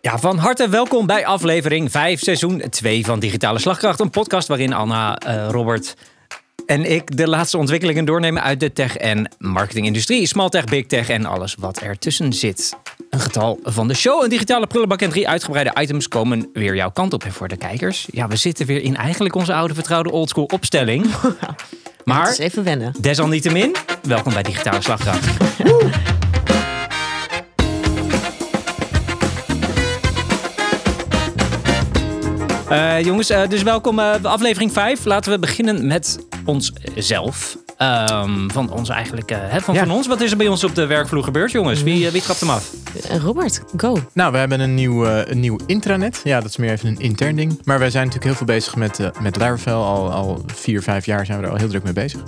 Ja, van harte welkom bij aflevering 5, seizoen 2 van Digitale Slagkracht. Een podcast waarin Anna, eh, Robert en ik de laatste ontwikkelingen doornemen uit de tech- en marketingindustrie. Small tech, big tech en alles wat ertussen zit. Een getal van de show, een digitale prullenbak en drie uitgebreide items komen weer jouw kant op. En voor de kijkers, ja, we zitten weer in eigenlijk onze oude vertrouwde oldschool opstelling. Het Maar is even wennen. desalniettemin, welkom bij Digitale Slagkracht. Eh, jongens, eh, dus welkom uh, aflevering 5. Laten we beginnen met onszelf. Ehm, van ons eigenlijk, eh, hè, van, Ja. van ons. Wat is er bij ons op de werkvloer gebeurd, jongens? Wie, eh, wie trapt hem af? Eh, Robert, go. Nou, we hebben een nieuw, eh, een nieuw intranet. Ja, dat is meer even een intern ding. Maar wij zijn natuurlijk heel veel bezig met, eh met Laravel. Al, al vier, vijf jaar zijn we er al heel druk mee bezig.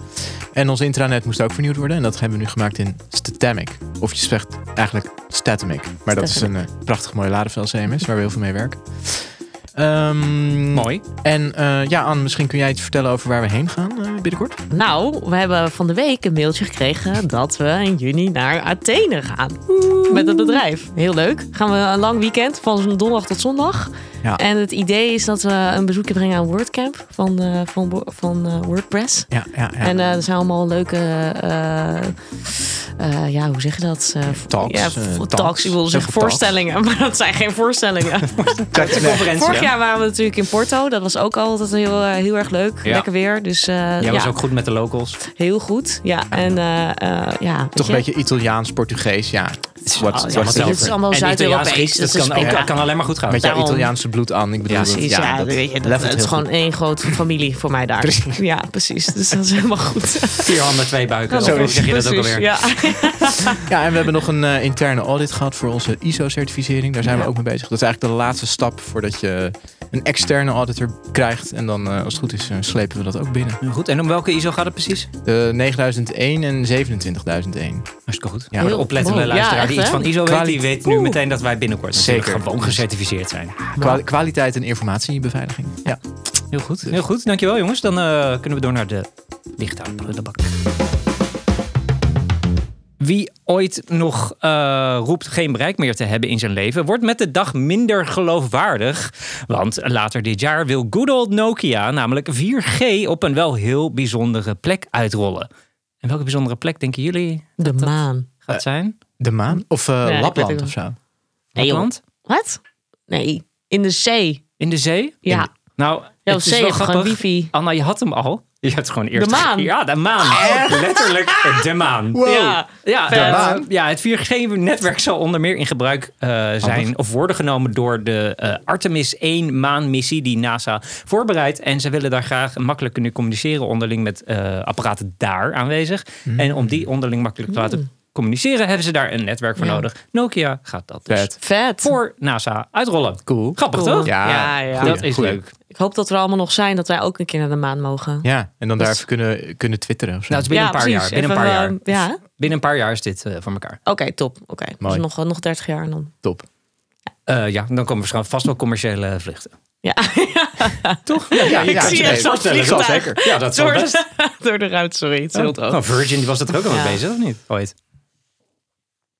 En ons intranet moest ook vernieuwd worden. En dat hebben we nu gemaakt in Statamic. Of je zegt eigenlijk Statamic. Maar dat is een eh, prachtig mooie Laravel CMS waar we heel veel mee werken. Ehm, Mooi. En eh, ja, Anne, misschien kun jij iets vertellen over waar we heen gaan eh, binnenkort? Nou, we hebben van de week een mailtje gekregen dat we in juni naar Athene gaan. Met het bedrijf. Heel leuk. Gaan we een lang weekend van donderdag tot zondag. Ja. En het idee is dat we een bezoekje brengen aan WordCamp van, eh, van, van eh, WordPress. Ja, ja, ja. En er zijn allemaal leuke, eh, ja, hoe zeg je dat? Eh, Talks, Ja, eh, talks. Ik wilde zeggen talks. voorstellingen, maar dat zijn geen voorstellingen. Conferentie. Vorig jaar waren we natuurlijk in Porto. Dat was ook altijd heel, heel erg leuk. Ja. Lekker weer. Dus eh, Jij ja, was ook goed met de locals. heel goed. Ja, en eh, eh, ja, Toch je? een beetje Italiaans, Portugees, ja. Wat, Oh, ja, wat dit het is allemaal Zuid-Europees. Dat kan, ook, kan alleen maar goed gaan. Met jouw Daarom. Italiaanse bloed aan. Ik bedoel, Ja, dat- precies. Ja, dat weet je, dat, het is gewoon één grote familie voor mij daar. Precies. Ja, precies. Dus dat is helemaal goed. Vier handen, twee buiken. Zo zeg je dat ook alweer? Ja. Ja, en we hebben nog een eh, interne audit gehad voor onze ISO-certificering. Daar zijn we ook mee bezig. Dat is eigenlijk de laatste stap voordat je een externe auditor krijgt. En dan, eh, als het goed is, eh, slepen we dat ook binnen. Goed, en om welke ISO gaat het precies? De 9001 en 27.001. Hartstikke goed. Ja. De Heel oplettende luisteraar Ja, die echt, iets van? ISO weet, die weet nu meteen dat wij binnenkort Zeker. gewoon gecertificeerd zijn. Kwa- kwaliteit en informatiebeveiliging. Ja. Heel goed. Heel goed, dankjewel jongens. Dan eh, kunnen we door naar de digitale prullenbak. Wie ooit nog eh, roept geen bereik meer te hebben in zijn leven, wordt met de dag minder geloofwaardig. Want later dit jaar wil good old Nokia namelijk 4G op een wel heel bijzondere plek uitrollen. En welke bijzondere plek denken jullie De maan. gaat zijn? De maan? Of eh, Lapland of zo? Nee. Lapland? Wat? Nee, in de zee. In de zee? Ja. Nou, Ja, het op is zee wel grappig. wifi. Anna, je had hem al. Je hebt gewoon eerst... De maan. Ja, de maan. Letterlijk de maan. Ja. Ja, de maan. ja, het 4G-netwerk zal onder meer in gebruik eh, zijn of worden genomen door de eh, Artemis 1 maanmissie die NASA voorbereidt. En ze willen daar graag makkelijk kunnen communiceren onderling met eh, apparaten daar aanwezig. En om die onderling makkelijk te laten communiceren, hebben ze daar een netwerk voor Ja. nodig. Nokia gaat dat dus Vet. Vet. voor NASA uitrollen. Cool. Grappig Cool. toch? Ja, Ja, ja. goeie, dat is goeie. leuk. Ik hoop dat we er allemaal nog zijn, dat wij ook een keer naar de maan mogen. Ja, en dan daar Dat- even kunnen, kunnen twitteren of zo. Nou, het is binnen Ja, een paar precies. jaar. Binnen een paar Even, jaar. eh, ja. Binnen een paar jaar is dit eh, voor elkaar. Oké, top. Oké, dus Mooi. nog, nog 30 jaar en dan. Top. Eh, ja, dan komen waarschijnlijk vast wel commerciële vluchten. Ja, Toch? Ja, ik zie vliegtuig. zeker. Ja, dat zal door, best. de, door de ruit, sorry. Het droog. Nou, Virgin die was dat er ook al mee bezig, of niet? Ooit.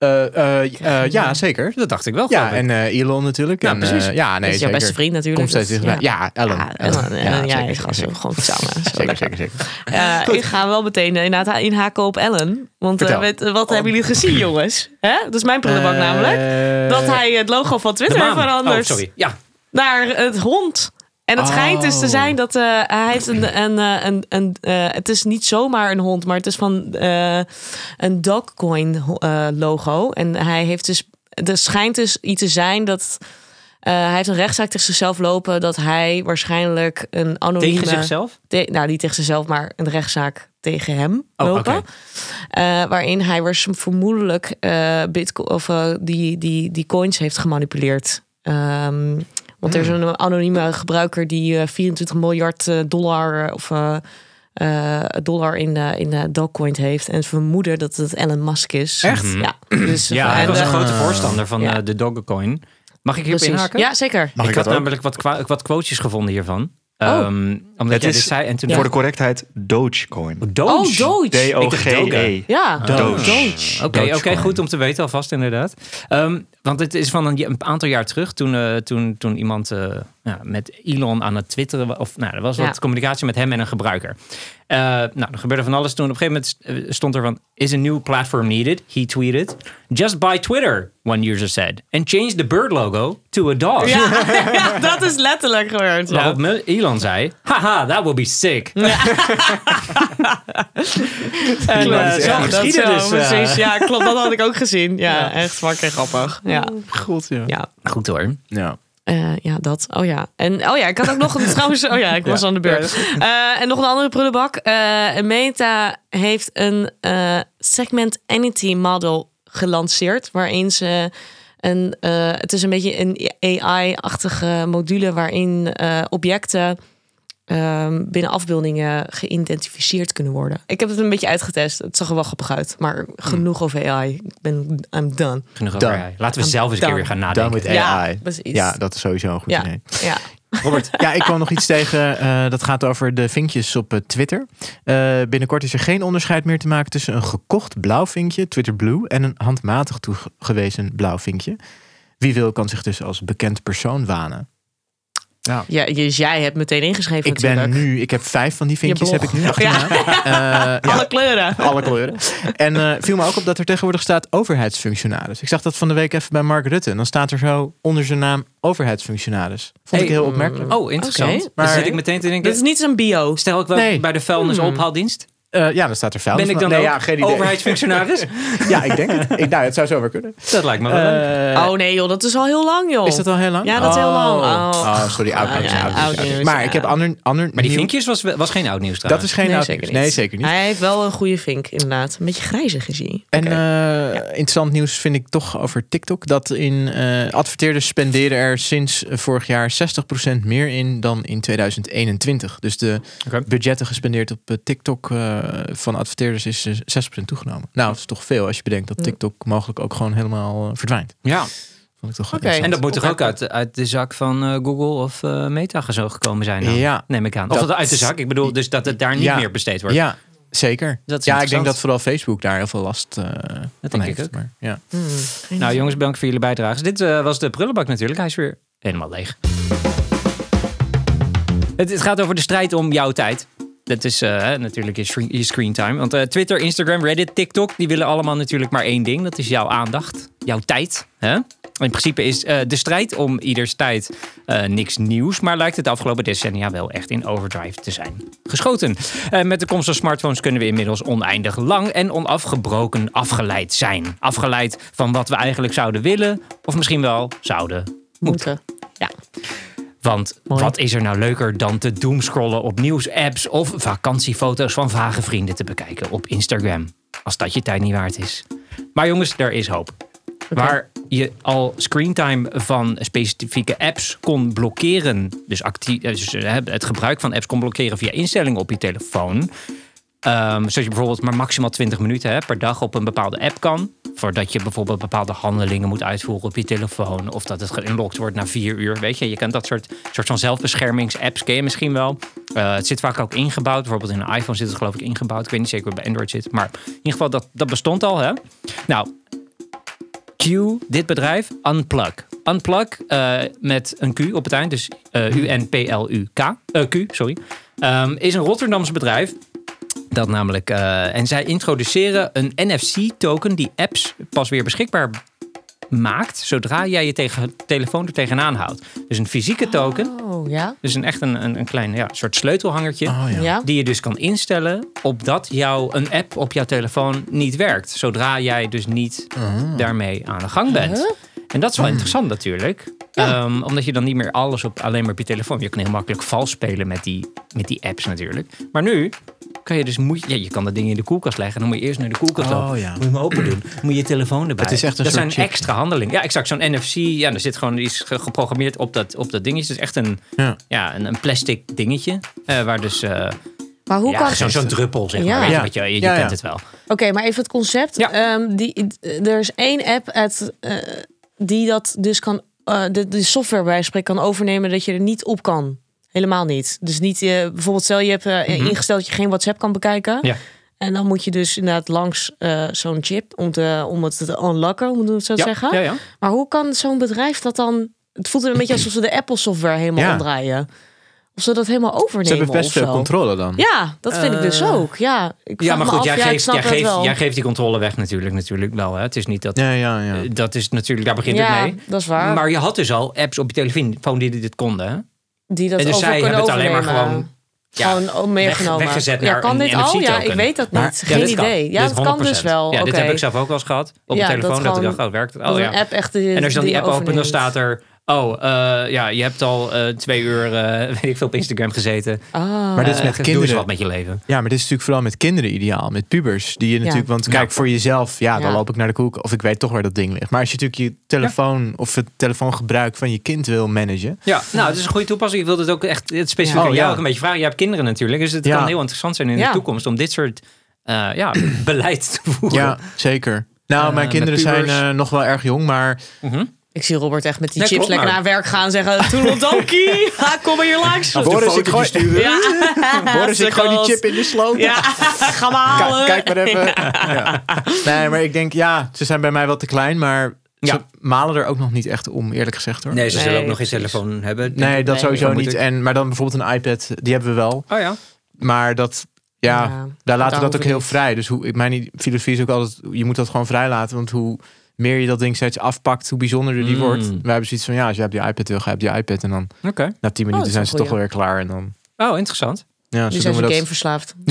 Eh, eh, eh, ja, zeker. Dat dacht ik wel. Ja, en Elon natuurlijk. Ja, en, precies. ja, nee, dat is jouw beste vriend natuurlijk. Komt steeds Dus. Ja, Ellen. Ja, Ellen. Ellen. En ja, zo gewoon samen. Zeker, zeker, zeker. Ik ga wel meteen inderdaad inhaken op Ellen. Want wat hebben jullie gezien, jongens? Hè? Dat is mijn prullenbak namelijk. Dat hij het logo van Twitter maan. verandert Oh, sorry. Ja. naar het hond. En het Oh. schijnt dus te zijn dat eh, hij heeft een, een, eh, een, een eh, het is niet zomaar een hond, maar het is van een Dogcoin logo. En hij heeft dus, er schijnt dus iets te zijn dat hij heeft een rechtszaak tegen zichzelf lopen dat hij waarschijnlijk een anonieme Tegen zichzelf? te- nou, niet tegen zichzelf, maar een rechtszaak tegen hem Oh, lopen. waarin hij was vermoedelijk eh bitcoin of die, die, die coins heeft gemanipuleerd. Ehm, want er is Hmm. een anonieme gebruiker die eh, 24 miljard eh, dollar eh, of eh, eh, dollar in de, in de Dogecoin heeft. En vermoeden dat het Elon Musk is. Echt? Ja. Dus, Ja, hij en, was een eh, grote voorstander van ja. eh, de Dogecoin. Mag ik hierop inhaken? Ja, zeker. Mag ik ik had namelijk wat, wat quotejes gevonden hiervan. Ehm, omdat Het jij is dit zei en toen Voor de correctheid Dogecoin. Doge. Oh, Doge. D-O-G-E. Ja, Doge. Oké, oké, goed om te weten alvast inderdaad. Ehm, want het is van een, een aantal jaar terug toen, eh, toen, toen iemand eh, ja, met Elon aan het twitteren of nou, er was wat Ja. communicatie met hem en een gebruiker. Eh, nou, er gebeurde van alles toen. Op een gegeven moment eh, stond er van: Is a new platform needed? He tweeted: Just buy Twitter, one user said, and change the bird logo to a dog. Ja, ja, dat is letterlijk gebeurd. Ja. Waarop me- Elon zei: Haha, that will be sick. en Klopt, ja. zo dus. eh, precies. Ja, klopt. Dat had ik ook gezien. Ja, echt fucking grappig. Ja, God, ja. ja. Goed hoor. Ja. Eh, ja, dat. Oh ja. En oh ja, ik had ook nog een trouwens. Oh ja, ik was aan de beurt. Eh, en nog een andere prullenbak. Eh, Meta heeft een segment entity model gelanceerd, waarin ze een. het is een beetje een AI-achtige module waarin objecten. Ehm, binnen afbeeldingen geïdentificeerd kunnen worden. Ik heb het een beetje uitgetest. Het zag er wel grappig uit. Maar genoeg over AI. Ik ben I'm done. Genoeg over. AI. Laten we zelf eens een keer weer gaan Dan nadenken. met Ja, AI. precies. Ja, dat is sowieso een goed Ja, idee. ja. Robert, Ja, ik kwam nog iets tegen. eh, dat gaat over de vinkjes op eh, Twitter. Eh, binnenkort is er geen onderscheid meer te maken tussen een gekocht blauw vinkje, Twitter Blue, en een handmatig toegewezen blauw vinkje. Wie wil kan zich dus als bekend persoon wanen. Ja. Ja, dus jij hebt meteen ingeschreven Ik ben nu, ik heb vijf van die vinkjes Je heb ik nu achter Ja. me aan. Eh, ja, Alle kleuren. alle kleuren. En eh viel me ook op dat er tegenwoordig staat overheidsfunctionaris. Ik zag dat van de week even bij Mark Rutte. En dan staat er zo onder zijn naam overheidsfunctionaris. Vond ik heel opmerkelijk. Oh, interessant. Oké. Dan Maar- zit ik meteen te denken. Dit is niet zijn bio. Stel ik wel Nee. bij de vuilnisophaaldienst. Eh, ja, dan staat er vuilnis. Ben ik dan nee, ook ja, geen idee. overheidsfunctionaris? Ja, ik denk het. Ik, nou, het zou zo weer kunnen. dat lijkt me wel leuk. Eh, oh nee joh, dat is al heel lang joh. Is dat al heel lang? Ja, dat is heel lang. Oh. Oh, sorry, oud Ah, nieuws. ja, oud oud nieuws. nieuws, Maar ja. ik heb ander, ander Maar die nieuw- vinkjes was, was geen oud nieuws Dat trouwens. is geen nee, oud zeker nieuws. niet. Nee, zeker niet. Hij heeft wel een goede vink inderdaad. Een beetje grijzig is hij. En eh, interessant nieuws vind ik toch over TikTok. Dat in eh, adverteerders spenderen er sinds vorig jaar 60% meer in dan in 2021. Dus de budgetten gespendeerd op TikTok eh, van adverteerders is eh, 6% toegenomen. Nou, dat is toch veel als je bedenkt dat. TikTok mogelijk ook gewoon helemaal eh, verdwijnt. Ja, Vond ik toch Oké. interessant. en dat moet toch ook uit, uit de zak van eh, Google of eh, Meta gezo- gekomen zijn dan? Ja. Neem ik aan. Of Dat- dat uit de zak. Ik bedoel dus dat het daar niet Ja. meer besteed wordt. Ja, zeker. Dat is ja, ik denk dat vooral Facebook daar heel veel last eh van denk heeft. ik ook. Maar, ja. Hmm, Nou jongens, bedankt voor jullie bijdrage. Dit eh, was de prullenbak natuurlijk. Hij is weer helemaal leeg. Het, het gaat over de strijd om jouw tijd. Dat is eh, natuurlijk je, screen- screentime. Want eh, Twitter, Instagram, Reddit, TikTok... die willen allemaal natuurlijk maar één ding. Dat is jouw aandacht. Jouw tijd. Hè? In principe is eh, de strijd om ieders tijd niks nieuws. Maar lijkt het afgelopen decennia wel echt in overdrive te zijn geschoten. Met de komst van smartphones kunnen we inmiddels oneindig lang en onafgebroken afgeleid zijn. Afgeleid van wat we eigenlijk zouden willen. Of misschien wel zouden moeten. Ja. Want Mooi. wat is er nou leuker dan te doomscrollen op nieuwsapps of vakantiefoto's van vage vrienden te bekijken op Instagram? Als dat je tijd niet waard is. Maar jongens, er is hoop. Waar je al screentime van specifieke apps kon blokkeren, dus, eh, dus eh, het gebruik van apps kon blokkeren via instellingen op je telefoon. Ehm, zoals je bijvoorbeeld maar maximaal 20 minuten hè, per dag op een bepaalde app kan. Voordat je bijvoorbeeld bepaalde handelingen moet uitvoeren op je telefoon. Of dat het geunlocked wordt na vier uur. Weet je, je kent dat soort, soort van zelfbeschermingsapps. Ken je misschien wel. Eh, het zit vaak ook ingebouwd. Bijvoorbeeld in een iPhone zit het geloof ik ingebouwd. Ik weet niet zeker het bij Android zit. Maar in ieder geval, dat, dat bestond al. Hè? Nou, Q, dit bedrijf, Unplug. Unplug eh, met een Q op het eind, dus eh, U-N-P-L-U-K. Q, sorry. Ehm, is een Rotterdams bedrijf. Dat namelijk, eh, en zij introduceren een NFC-token die apps pas weer beschikbaar maakt zodra jij je tegen, telefoon er tegenaan houdt. Dus een fysieke token, Oh ja. dus een, echt een, een, een klein ja, soort sleutelhangertje. Oh, ja. Ja. Die je dus kan instellen opdat jouw, een app op jouw telefoon niet werkt. Zodra jij dus niet Ah. daarmee aan de gang bent. Huh? En dat is wel interessant natuurlijk. Ehm, omdat je dan niet meer alles op, alleen maar op je telefoon. Je kan heel makkelijk vals spelen met die, met die apps natuurlijk. Maar nu kan je dus... Moet, je- ja, je kan dat ding in de koelkast leggen. Dan moet je eerst naar de koelkast Oh, ja. Moet je hem open doen. Moet je je telefoon erbij. Het is echt een dat soort zijn chip. extra handelingen. Ja, exact. Zo'n NFC. Ja, er zit gewoon ge- geprogrammeerd op dat, op dat dingetje. Het is echt een, Ja. ja, een, een plastic dingetje. eh, waar dus... eh, Maar hoe ja, kan... zo'n zo'n druppel, zeg maar. Ja. Je, Ja. je, je, je Ja, ja. kent het wel. Oké, maar even het concept. Ja. Ehm, die, er is één app uit, eh, die dat dus kan, eh, de, de software bij spreken kan overnemen dat je er niet op kan. Helemaal niet. Dus niet, eh, bijvoorbeeld stel je hebt eh, ingesteld dat je geen WhatsApp kan bekijken. Ja. En dan moet je dus inderdaad langs eh, zo'n chip om, te, om het te unlocken, hoe moet ik het zo Ja, zeggen. ja, ja. Maar hoe kan zo'n bedrijf dat dan... Het voelt een beetje alsof ze de Apple software helemaal Ja. omdraaien. Of ze dat helemaal overnemen Ze hebben best veel controle dan. Ja, dat vind ik dus ook. Ja, ik Ja, maar goed, af, jij, geeft, jij, geeft, wel. jij geeft die controle weg natuurlijk, natuurlijk wel. Hè? Het is niet dat... Ja, ja, ja. Dat is natuurlijk, daar begint ja, het mee. dat is waar. Maar je had dus al apps op je telefoon die dit konden. Hè? Die dat en dus over zij kunnen hebben het alleen maar overnemen. gewoon ja, gewoon meegenomen. weg- weggezet ja, kan dit al? Ja, ik weet dat niet. Maar- Ja, Geen kan. idee. Ja, Dit dat kan dus 100%. wel. Ja, dit heb ik zelf ook wel eens gehad. Op Ja, de dat telefoon. Dat, ik dacht, oh, werkt het? Dat Oh ja. app echt de En als je dan die dingen app opent, dan staat er... Oh, eh, ja, je hebt al eh, twee uur, eh, weet ik veel, op Instagram gezeten. Ah. Maar dit is met Doe eens kinderen. wat met je leven. Ja, maar dit is natuurlijk vooral met kinderen ideaal. Met pubers. Die je natuurlijk, want Ja. kijk, voor jezelf, ja, dan Ja. loop ik naar de koek. Of ik weet toch waar dat ding ligt. Maar als je natuurlijk je telefoon of het telefoongebruik van je kind wil managen. Ja, nou, het is een goede toepassing. Ik wilde het ook echt het specifiek Ja. aan Oh, jou ja. ook een beetje vragen. Je hebt kinderen natuurlijk, dus het Ja. kan heel interessant zijn in de toekomst om dit soort eh, ja, beleid te voeren. Ja, zeker. Nou, mijn kinderen zijn nog wel erg jong, maar Mhm. Ik zie Robert echt met die Nee, chips lekker maar- naar werk gaan en zeggen... Toedeledokie, ha, kom maar hier langs. Boris, ik gooi, Ja, Boris, ik gooi die chip in de sloot. Ja, ga maar halen. Kijk, kijk maar even. Ja. Nee, maar ik denk, ja, ze zijn bij mij wel te klein, maar Ja. ze malen er ook nog niet echt om, eerlijk gezegd hoor. Nee, ze Nee, zullen ook nog geen telefoon hebben. Nee, dat Nee, sowieso niet. ik. En, maar dan bijvoorbeeld een iPad, die hebben we wel. Oh ja. Maar dat, ja, Ja, daar laten we dat ook heel niet. vrij. Dus hoe, mijn filosofie is ook altijd, je moet dat gewoon vrij laten. Want hoe meer je dat ding steeds afpakt, hoe bijzonderder die Mm. wordt. Wij hebben zoiets van, ja, als je hebt die iPad wil, ga je die iPad. En dan Oké. na tien dat minuten is zijn ze toch weer klaar. En dan, Oh, interessant. ja, Nu zo zijn ze we game dat. verslaafd.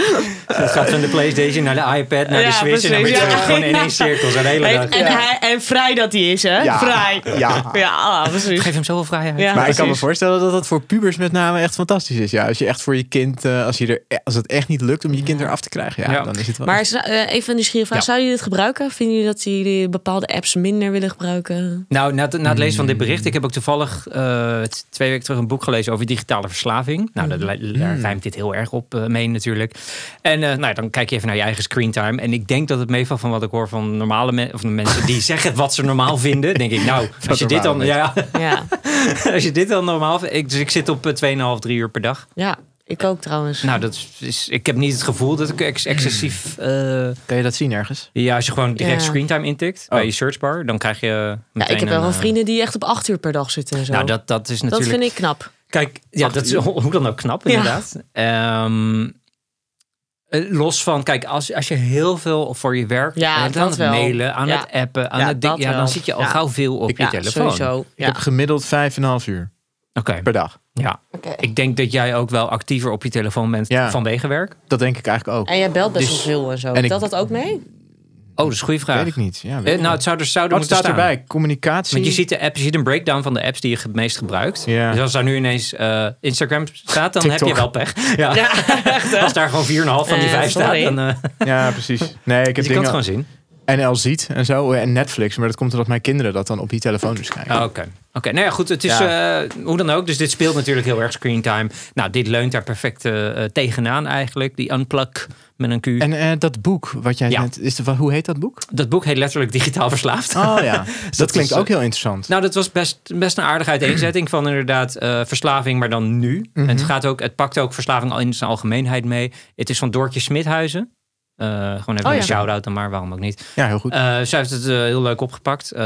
Het gaat van de PlayStation naar de iPad, naar Ja, de Switch. En dan je gewoon in één cirkel zijn hele En, dag. en, hij, en vrij dat hij is, hè? Ja. Vrij. Ja. Ja, ah, precies. Geef hem zoveel vrijheid. Ja. Maar ik kan me voorstellen dat dat voor pubers met name echt fantastisch is. Ja, als je echt voor je kind, eh, als, je er, e- als het echt niet lukt om je kind eraf te krijgen, ja, Ja. dan is het wel. Maar is- eh, even een nieuwsgierige vraag. Ja. Zouden jullie dit gebruiken? Vinden jullie dat jullie bepaalde apps minder willen gebruiken? Nou, na, het- na het lezen van dit bericht, ik heb ook toevallig eh, twee weken terug een boek gelezen over digitale verslaving. Nou, daar, daar rijmt dit heel erg op mee natuurlijk. En eh, nou, dan kijk je even naar je eigen screentime. En ik denk dat het meevalt van wat ik hoor van normale mensen, of de mensen die zeggen wat ze normaal vinden. Denk ik, nou, als je dit dan, ja, Ja, als je dit dan normaal vindt. Ik, dus ik zit op eh, 2,5, 3 uur per dag. ja ik ook trouwens. Nou, dat is, ik heb niet het gevoel dat ik ex- excessief. eh, Kan je dat zien ergens? ja, als je gewoon direct Ja. screentime intikt bij je searchbar, dan krijg je. ja, ik heb wel een, wel eh, vrienden die echt op acht uur per dag zitten en zo. Nou, dat, dat is dat natuurlijk. vind ik knap. Kijk, ja, dat is hoe dan ook knap, inderdaad. Ehm, eh, los van, kijk, als, als je heel veel voor je werk Ja, bent dat aan het wel. mailen, aan Ja. het appen, aan Ja, het ding, dat ja, dan zit je al Ja. gauw veel op je Ja, telefoon. sowieso. Ik heb gemiddeld vijf en een half uur Oké, per dag. ja. Ik denk dat jij ook wel actiever op je telefoon bent Ja. vanwege werk. Dat denk ik eigenlijk ook. En jij belt best Dus- wel veel en zo. en ik- Telt dat ook mee? Oh, dat is een goede vraag. Weet ik niet. Ja, weet Eh, nou, het zou er, zou er Wat moeten staat staan. erbij? Communicatie. Want je ziet de app, je ziet een breakdown van de apps die je het meest gebruikt. Ja. Dus als daar nu ineens eh, Instagram staat, dan heb je wel pech. Ja. Als daar gewoon 4,5 van die Eh, 5 staat, sorry. dan uh, Ja, precies. Nee, ik heb je kan het gewoon zien. NL ziet en zo. En Netflix. Maar dat komt omdat mijn kinderen dat dan op die telefoon dus kijken. Oh, Oké, Oké. nou ja, goed. Het is Ja. eh, hoe dan ook. Dus dit speelt natuurlijk heel erg screentime. Nou, dit leunt daar perfect eh, eh, tegenaan eigenlijk. Die unplug met een Q. En eh, dat boek wat jij Ja. net... Is de, hoe heet dat boek? dat boek heet letterlijk Digitaal Verslaafd. Oh ja. dat klinkt is, ook heel interessant. Nou, dat was best, best een aardige uiteenzetting van inderdaad eh, verslaving, maar dan nu. Mhm. En het, gaat ook, het pakt ook verslaving al in zijn algemeenheid mee. Het is van Doortje Smithuizen. Eh, gewoon even Oh, een shout-out dan maar, waarom ook niet. Ja, heel goed. Eh, zij heeft het eh, heel leuk opgepakt. Eh,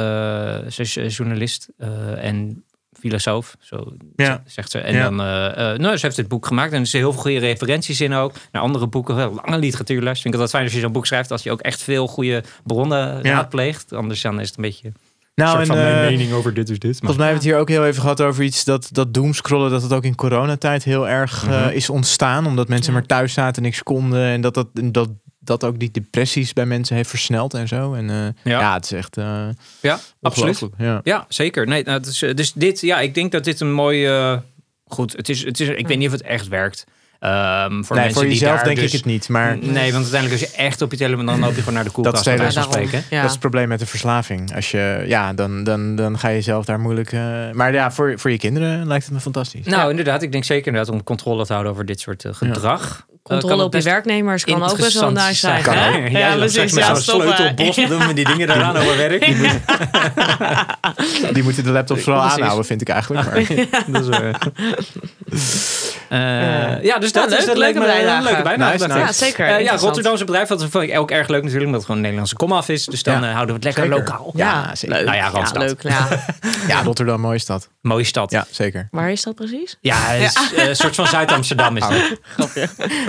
ze is journalist eh, en filosoof, zo Ja. zegt ze. En Ja. dan, eh, eh, nou, ze heeft het boek gemaakt en er zitten heel veel goede referenties in ook. Naar andere boeken, heel lange literatuurles. Vind ik het fijn als je zo'n boek schrijft, als je ook echt veel goede bronnen Ja. raadpleegt. Anders dan is het een beetje een Nou, soort en, van mijn mening over dit is dit. Maar, Volgens mij hebben we het hier ook heel even gehad over iets dat, dat doomscrollen, dat het ook in coronatijd heel erg Mhm. is ontstaan. Omdat mensen Ja. maar thuis zaten en niks konden. En dat dat, dat dat ook die depressies bij mensen heeft versneld en zo. En eh, Ja. ja. het is echt eh ja, absoluut. Ja. Ja, zeker. Nee, nou, is, eh, dus dit, ja, ik denk dat dit een mooi. eh, goed, het is, het is, ik weet niet of het echt werkt. Ehm, voor nee, voor jezelf denk dus, ik het niet. Maar Nee, want uiteindelijk als je echt op je telefoon, dan loop je gewoon naar de koelkast. is spreken. Ja. dat is het probleem met de verslaving. Als je, ja, dan, dan, dan ga je zelf daar moeilijk... eh, maar ja, voor, voor je kinderen lijkt het me fantastisch. Nou, inderdaad, ik denk zeker inderdaad om controle te houden over dit soort eh, gedrag. Eh, kan Controle op je werknemers kan ook best wel nice zijn. hè? Jij loopt straks met zo'n sleutelbos doen met die dingen eraan over werk. Die moeten de laptops vooral aanhouden, vind ik eigenlijk. Maar, Dat is. Eh, ja, dus dat Ja, is leuk, dat leek leuke me een bijdrage. leuke bijdrage. Nice, dacht ik. nice. Ja, zeker. Eh, ja, Interessant. Rotterdamse bedrijf, dat vind ik ook erg leuk natuurlijk, omdat het gewoon een Nederlandse komaf is. Dus dan Ja. eh, houden we het lekker Zeker. lokaal. Ja, zeker. leuk. Nou ja, Randstad. leuk. Ja. ja, Rotterdam, mooie stad. Mooie stad. Ja, Ja, zeker. Waar is dat precies? het is, eh, een soort van Zuid-Amsterdam is dat.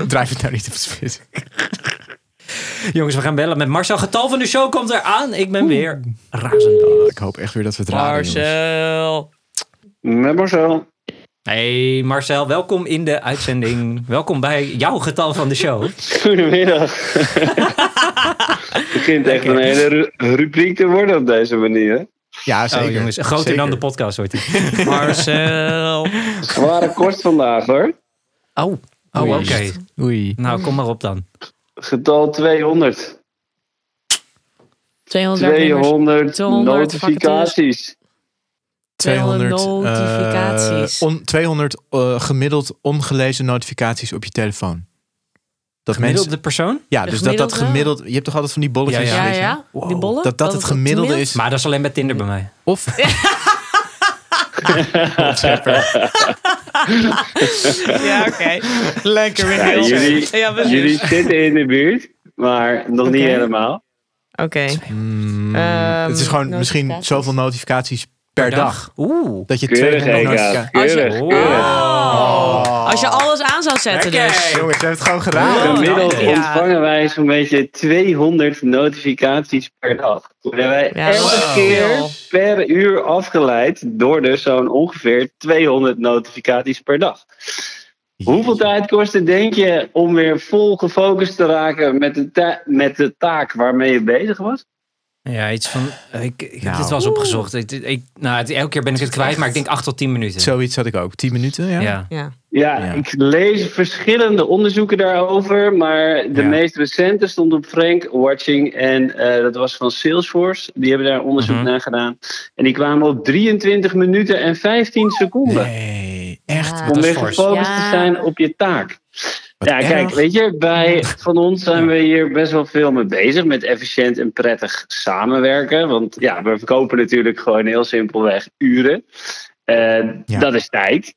Drijf het nou niet op het spits. Jongens, we gaan bellen met Marcel. Getal van de show komt eraan. Ik ben weer razend. Ik hoop echt weer dat we het raden. Marcel. Met Marcel. Hey Marcel, welkom in de uitzending. Welkom bij jouw getal van de show. Goedemiddag. Het begint echt een hele ru- rubriek te worden op deze manier. Ja, zeker. Oh jongens, groter Zeker. dan de podcast wordt hij. Marcel. Zware kost vandaag hoor. Oh, oh oké. Oei. Nou, kom maar op dan. Getal 200. 200 werknemers. 200 200 notificaties. 200 eh, notificaties. on- 200 eh, gemiddeld ongelezen notificaties op je telefoon. Dat Gemiddelde mensen, persoon? ja, De dus dat dat gemiddeld. Je hebt toch altijd van die bolletjes. Ja, Ja, weet je? ja. Die bollen? Dat dat het gemiddelde is. Maar dat is alleen bij Tinder bij mij. Of Ja, oké. Lekker weer Ja, jullie, Ja, jullie zitten in de buurt, maar nog niet helemaal. Oké. Mm, Ehm, het is gewoon misschien zoveel notificaties per, dag. Oeh. Dat je Keurig, 200 Eka. notificaties. Als je- Keurig. Oh. Als je alles aan zou zetten Lekker. dus. Jongens, je hebt het gewoon gedaan. Oh, Gemiddeld ja. ontvangen wij zo'n beetje 200 notificaties per dag. Worden wij Ja, elke keer per uur afgeleid door dus zo'n ongeveer 200 notificaties per dag. Hoeveel tijd kost het, denk je, om weer vol gefocust te raken met de, ta- met de taak waarmee je bezig was? Ja, iets van. Ik, ik heb Nou. dit wel eens opgezocht. Ik, ik, nou, het- elke keer ben ik het kwijt, maar ik denk 8 tot 10 minuten. Zoiets had ik ook. 10 minuten, ja. Ja. Ja. Ja, Ja. ik lees verschillende onderzoeken daarover, maar de Ja. meest recente stond op Frank Watching en eh, dat was van Salesforce. Die hebben daar onderzoek Mhm. naar gedaan. En die kwamen op 23 minuten en 15 seconden. Nee, echt. Ja. om weer gefocust Ja. te zijn op je taak. Wat ja, kijk, weet je, bij van ons zijn we hier best wel veel mee bezig met efficiënt en prettig samenwerken. Want ja, we verkopen natuurlijk gewoon heel simpelweg uren. Eh, Ja. Dat is tijd.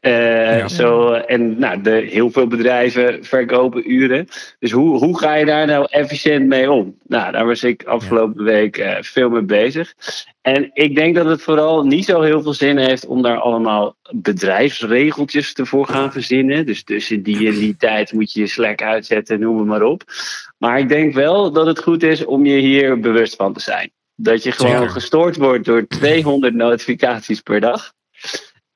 Eh, Ja. zo, en nou, de, heel veel bedrijven verkopen uren. Dus hoe, hoe ga je daar nou efficiënt mee om? Nou, daar was ik afgelopen week eh, veel mee bezig. En ik denk dat het vooral niet zo heel veel zin heeft om daar allemaal bedrijfsregeltjes te voor gaan verzinnen. Dus tussen die en die tijd moet je je Slack uitzetten, noem het maar op. Maar ik denk wel dat het goed is om je hier bewust van te zijn. Dat je gewoon Zeker. gestoord wordt door 200 notificaties per dag.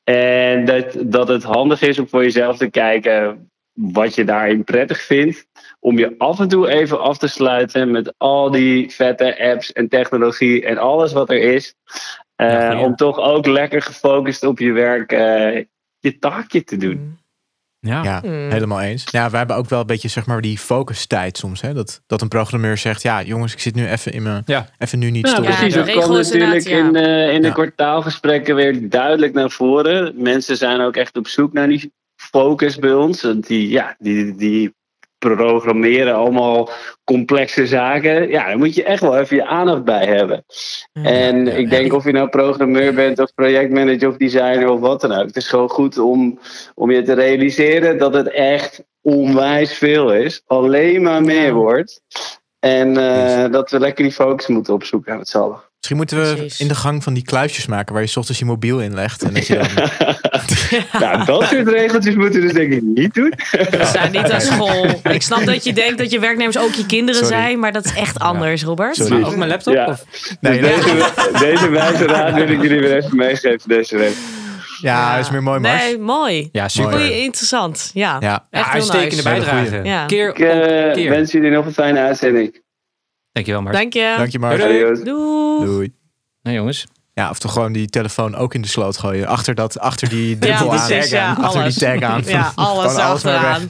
En dat, dat het handig is om voor jezelf te kijken wat je daarin prettig vindt. Om je af en toe even af te sluiten met al die vette apps en technologie en alles wat er is. Eh, Ja, om toch ook lekker gefocust op je werk eh, je taakje te doen. Ja. Ja, Hmm. helemaal eens. Ja, we hebben ook wel een beetje zeg maar die focustijd soms. Hè? Dat, dat een programmeur zegt, ja jongens, ik zit nu even in mijn, Ja. even nu niet Ja, stil. precies. Dat is natuurlijk in, eh, in de Ja. kwartaalgesprekken weer duidelijk naar voren. Mensen zijn ook echt op zoek naar die focus bij ons. Want die, ja, die, die programmeren allemaal complexe zaken. Ja, daar moet je echt wel even je aandacht bij hebben. En ja, ik denk of je nou programmeur bent of projectmanager of designer of wat dan ook. Het is gewoon goed om, om je te realiseren dat het echt onwijs veel is. Alleen maar meer wordt. En eh, dat we lekker die focus moeten opzoeken z'n allen. Misschien moeten we Precies. in de gang van die kluisjes maken waar je 's ochtends je mobiel in legt. En dat je dan, Nou, dat soort regeltjes moeten we dus denk ik niet doen. We zijn niet aan school. Ik snap dat je denkt dat je werknemers ook je kinderen Sorry. zijn, maar dat is echt anders, Robert. Sorry. Maar ook mijn laptop? Ja. Of? nee, dus nee. deze, deze wijze raad wil ik jullie weer even meegeven deze week. Ja, dat is meer mooi, Mars. Nee, mooi. Ja, super. Goeie, interessant. Ja. Ja, Echt heel uitstekende nice. bijdrage. Ja. Keer Ik eh, op keer. wens jullie nog een fijne uitzending. Dankjewel, Mark. Dank je. dank je Mars. Doei, doei. Doei. Nou jongens. Ja, of toch gewoon die telefoon ook in de sloot gooien. Achter, dat, achter die druppel Ja, aan. precies, ja, achter alles. die tag aan. Ja, alles alles achteraan.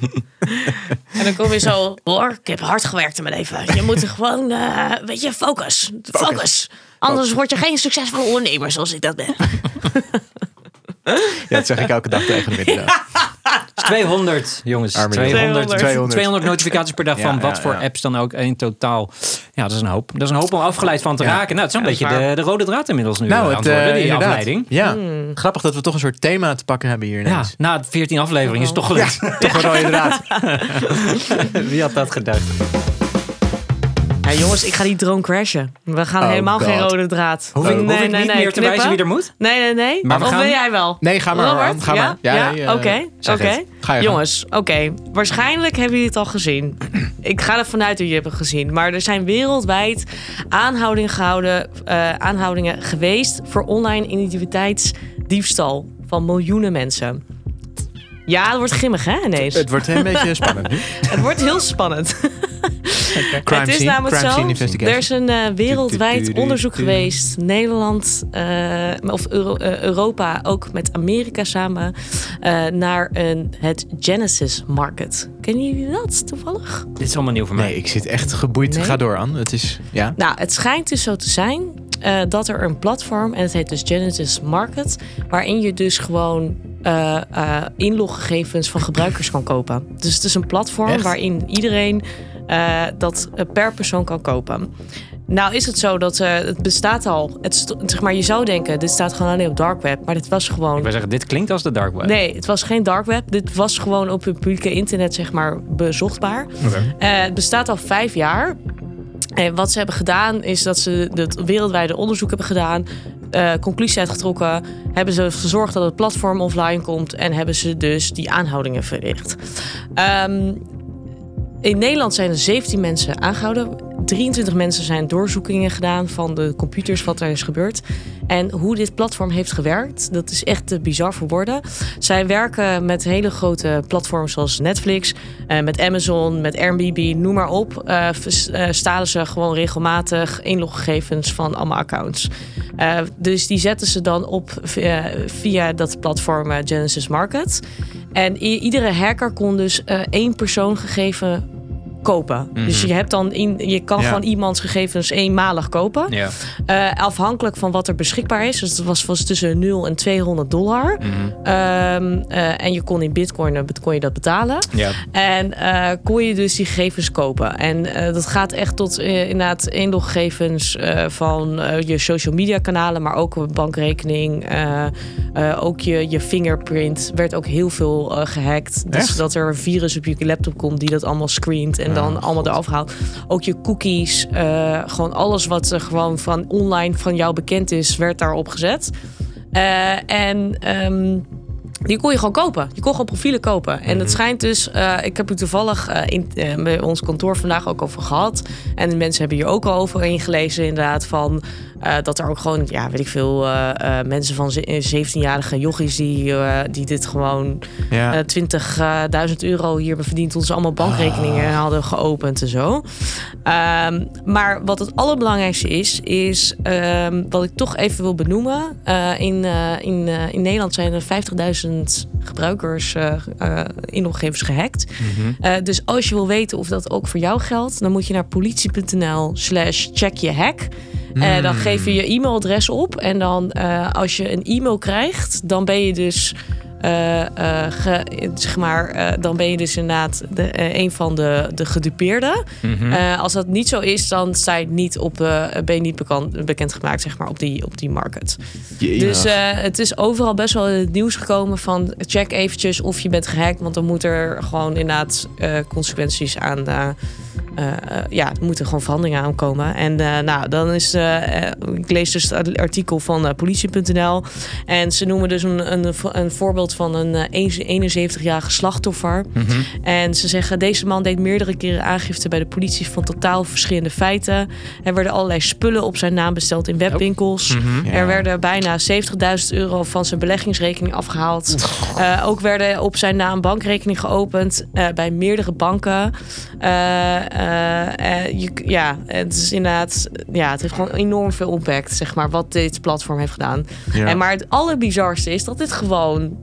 en dan kom je zo, hoor, ik heb hard gewerkt in mijn leven. Je moet er gewoon, eh weet je, focus. Focus. Anders word je geen succesvolle ondernemer zoals ik dat ben. Ja, dat zeg ik elke dag tegen hem inderdaad. 200, jongens. Arme 200, 200. 200. notificaties per dag Ja, van ja, wat voor ja. apps dan ook in totaal. Ja, dat is een hoop. Dat is een hoop om afgeleid van te Ja. raken. Nou, het is een beetje is de, de rode draad inmiddels nu Nou, aan het, eh, die afleiding. Ja, Hmm. grappig dat we toch een soort thema te pakken hebben hier Ja, na 14 afleveringen is het toch gelukt. Toch een rode draad. Wie had dat gedacht? Ja, jongens, ik ga die drone crashen. We gaan Oh, helemaal God. geen rode draad. Hoef ik, Nee, hoef ik nee, niet nee, meer te wijzen wie er moet? Nee, nee, nee. Maar of gaan- wil jij wel? Nee, ga maar. Robert? Ga ja? maar. Ja, nee, eh, Oké, oké. Jongens, oké. Waarschijnlijk hebben jullie het al gezien. Ik ga er vanuit dat jullie het hebben gezien. Maar er zijn wereldwijd aanhoudingen gehouden, eh, aanhoudingen geweest voor online identiteitsdiefstal van miljoenen mensen. Ja, het wordt grimmig, hè, ineens? Het wordt een beetje spannend nu. Het wordt heel spannend. Crime het is scene, namelijk crime zo. Er is een eh, wereldwijd onderzoek geweest. Nederland uh, of Euro uh, Europa ook met Amerika samen. Uh, naar een, het Genesis Market. Kennen jullie dat toevallig? Dit is allemaal nieuw voor mij. Nee, ik zit echt geboeid. Nee? Ga door, Anne. Het is, ja. Nou, het schijnt dus zo te zijn uh, dat er een platform, en het heet dus Genesis Market, waarin je dus gewoon uh, uh, inloggegevens van gebruikers kan kopen. Dus het is een platform Echt? waarin iedereen dat per persoon kan kopen. Nou is het zo dat uh, het bestaat al. Het zeg maar, je zou denken, dit staat gewoon alleen op dark web, maar dit was gewoon. Ik wil zeggen, dit klinkt als de dark web. Nee, het was geen dark web. Dit was gewoon op het publieke internet zeg maar bezochtbaar. Okay. Uh, het bestaat al vijf jaar. En wat ze hebben gedaan is dat ze het wereldwijde onderzoek hebben gedaan. Uh, conclusie uitgetrokken. Hebben ze gezorgd dat het platform offline komt. En hebben ze dus die aanhoudingen verricht. Um, in Nederland zijn er 17 mensen aangehouden. 23 mensen zijn doorzoekingen gedaan van de computers, wat er is gebeurd. En hoe dit platform heeft gewerkt, dat is echt bizar voor woorden. Zij werken met hele grote platforms zoals Netflix, uh, met Amazon, met Airbnb, noem maar op. Uh, uh, stalen ze gewoon regelmatig inloggegevens van allemaal accounts. Dus die zetten ze dan op via, dat platform Genesis Market. En iedere hacker kon dus één persoon gegeven kopen. Mm -hmm. Dus je hebt dan in, je kan Ja. gewoon iemands gegevens eenmalig kopen. Ja. Uh, afhankelijk van wat er beschikbaar is. Dus het was, was tussen 0 en 200 dollar. Mhm. Um, uh, en je kon in bitcoin, uh, kon je dat betalen. Ja. En uh, kon je dus die gegevens kopen. En dat gaat echt tot inderdaad inloggegevens van je social media kanalen, maar ook een bankrekening. Ook je, je fingerprint werd ook heel veel gehackt. Dus Echt? dat er een virus op je laptop komt die dat allemaal screent en dan allemaal eraf haalt. Ook je cookies, uh, gewoon alles wat er gewoon van online van jou bekend is, werd daarop gezet. Uh, en um, die kon je gewoon kopen. Je kon gewoon profielen kopen. En het schijnt dus, uh, ik heb het toevallig uh, in, uh, bij ons kantoor vandaag ook over gehad. En de mensen hebben hier ook al over ingelezen, inderdaad. Van uh, dat er ook gewoon, ja, weet ik veel, uh, uh, mensen van ze- 17-jarige jochies die, die dit gewoon Ja. uh, 20.000 euro hier hebben verdiend. Toen ze allemaal bankrekeningen hadden geopend en zo. Um, maar wat het allerbelangrijkste is, is um, wat ik toch even wil benoemen. In, in, in Nederland zijn er 50.000 gebruikers inloggegevens gehackt. Mhm. Dus als je wil weten of dat ook voor jou geldt, dan moet je naar politie.nl slash check je hack. Uh, dan geef je je e-mailadres op. En dan uh, als je een e-mail krijgt, dan ben je dus. Uh, uh, ge, zeg maar, uh, dan ben je dus inderdaad de, een van de, de gedupeerden. Mhm. Als dat niet zo is, dan sta je niet op, ben je niet bekend, bekendgemaakt zeg maar, op, die, op die market. Dus het is overal best wel in het nieuws gekomen van check eventjes of je bent gehackt. Want dan moet er gewoon inderdaad consequenties aan. Uh, ja, er moeten gewoon veranderingen aankomen. En uh, nou, dan is. Uh, ik lees dus het artikel van politie.nl. En ze noemen dus een, een, een voorbeeld van een uh, 71-jarige slachtoffer. Mhm. En ze zeggen: deze man deed meerdere keren aangifte bij de politie van totaal verschillende feiten. Er werden allerlei spullen op zijn naam besteld in webwinkels. Mhm. Ja. Er werden bijna 70.000 euro van zijn beleggingsrekening afgehaald. Ook werden op zijn naam bankrekening geopend bij meerdere banken. Uh, je, ja, het is inderdaad, ja, het heeft gewoon enorm veel impact, zeg maar, wat dit platform heeft gedaan. Ja. En maar het allerbizarste is dat dit gewoon.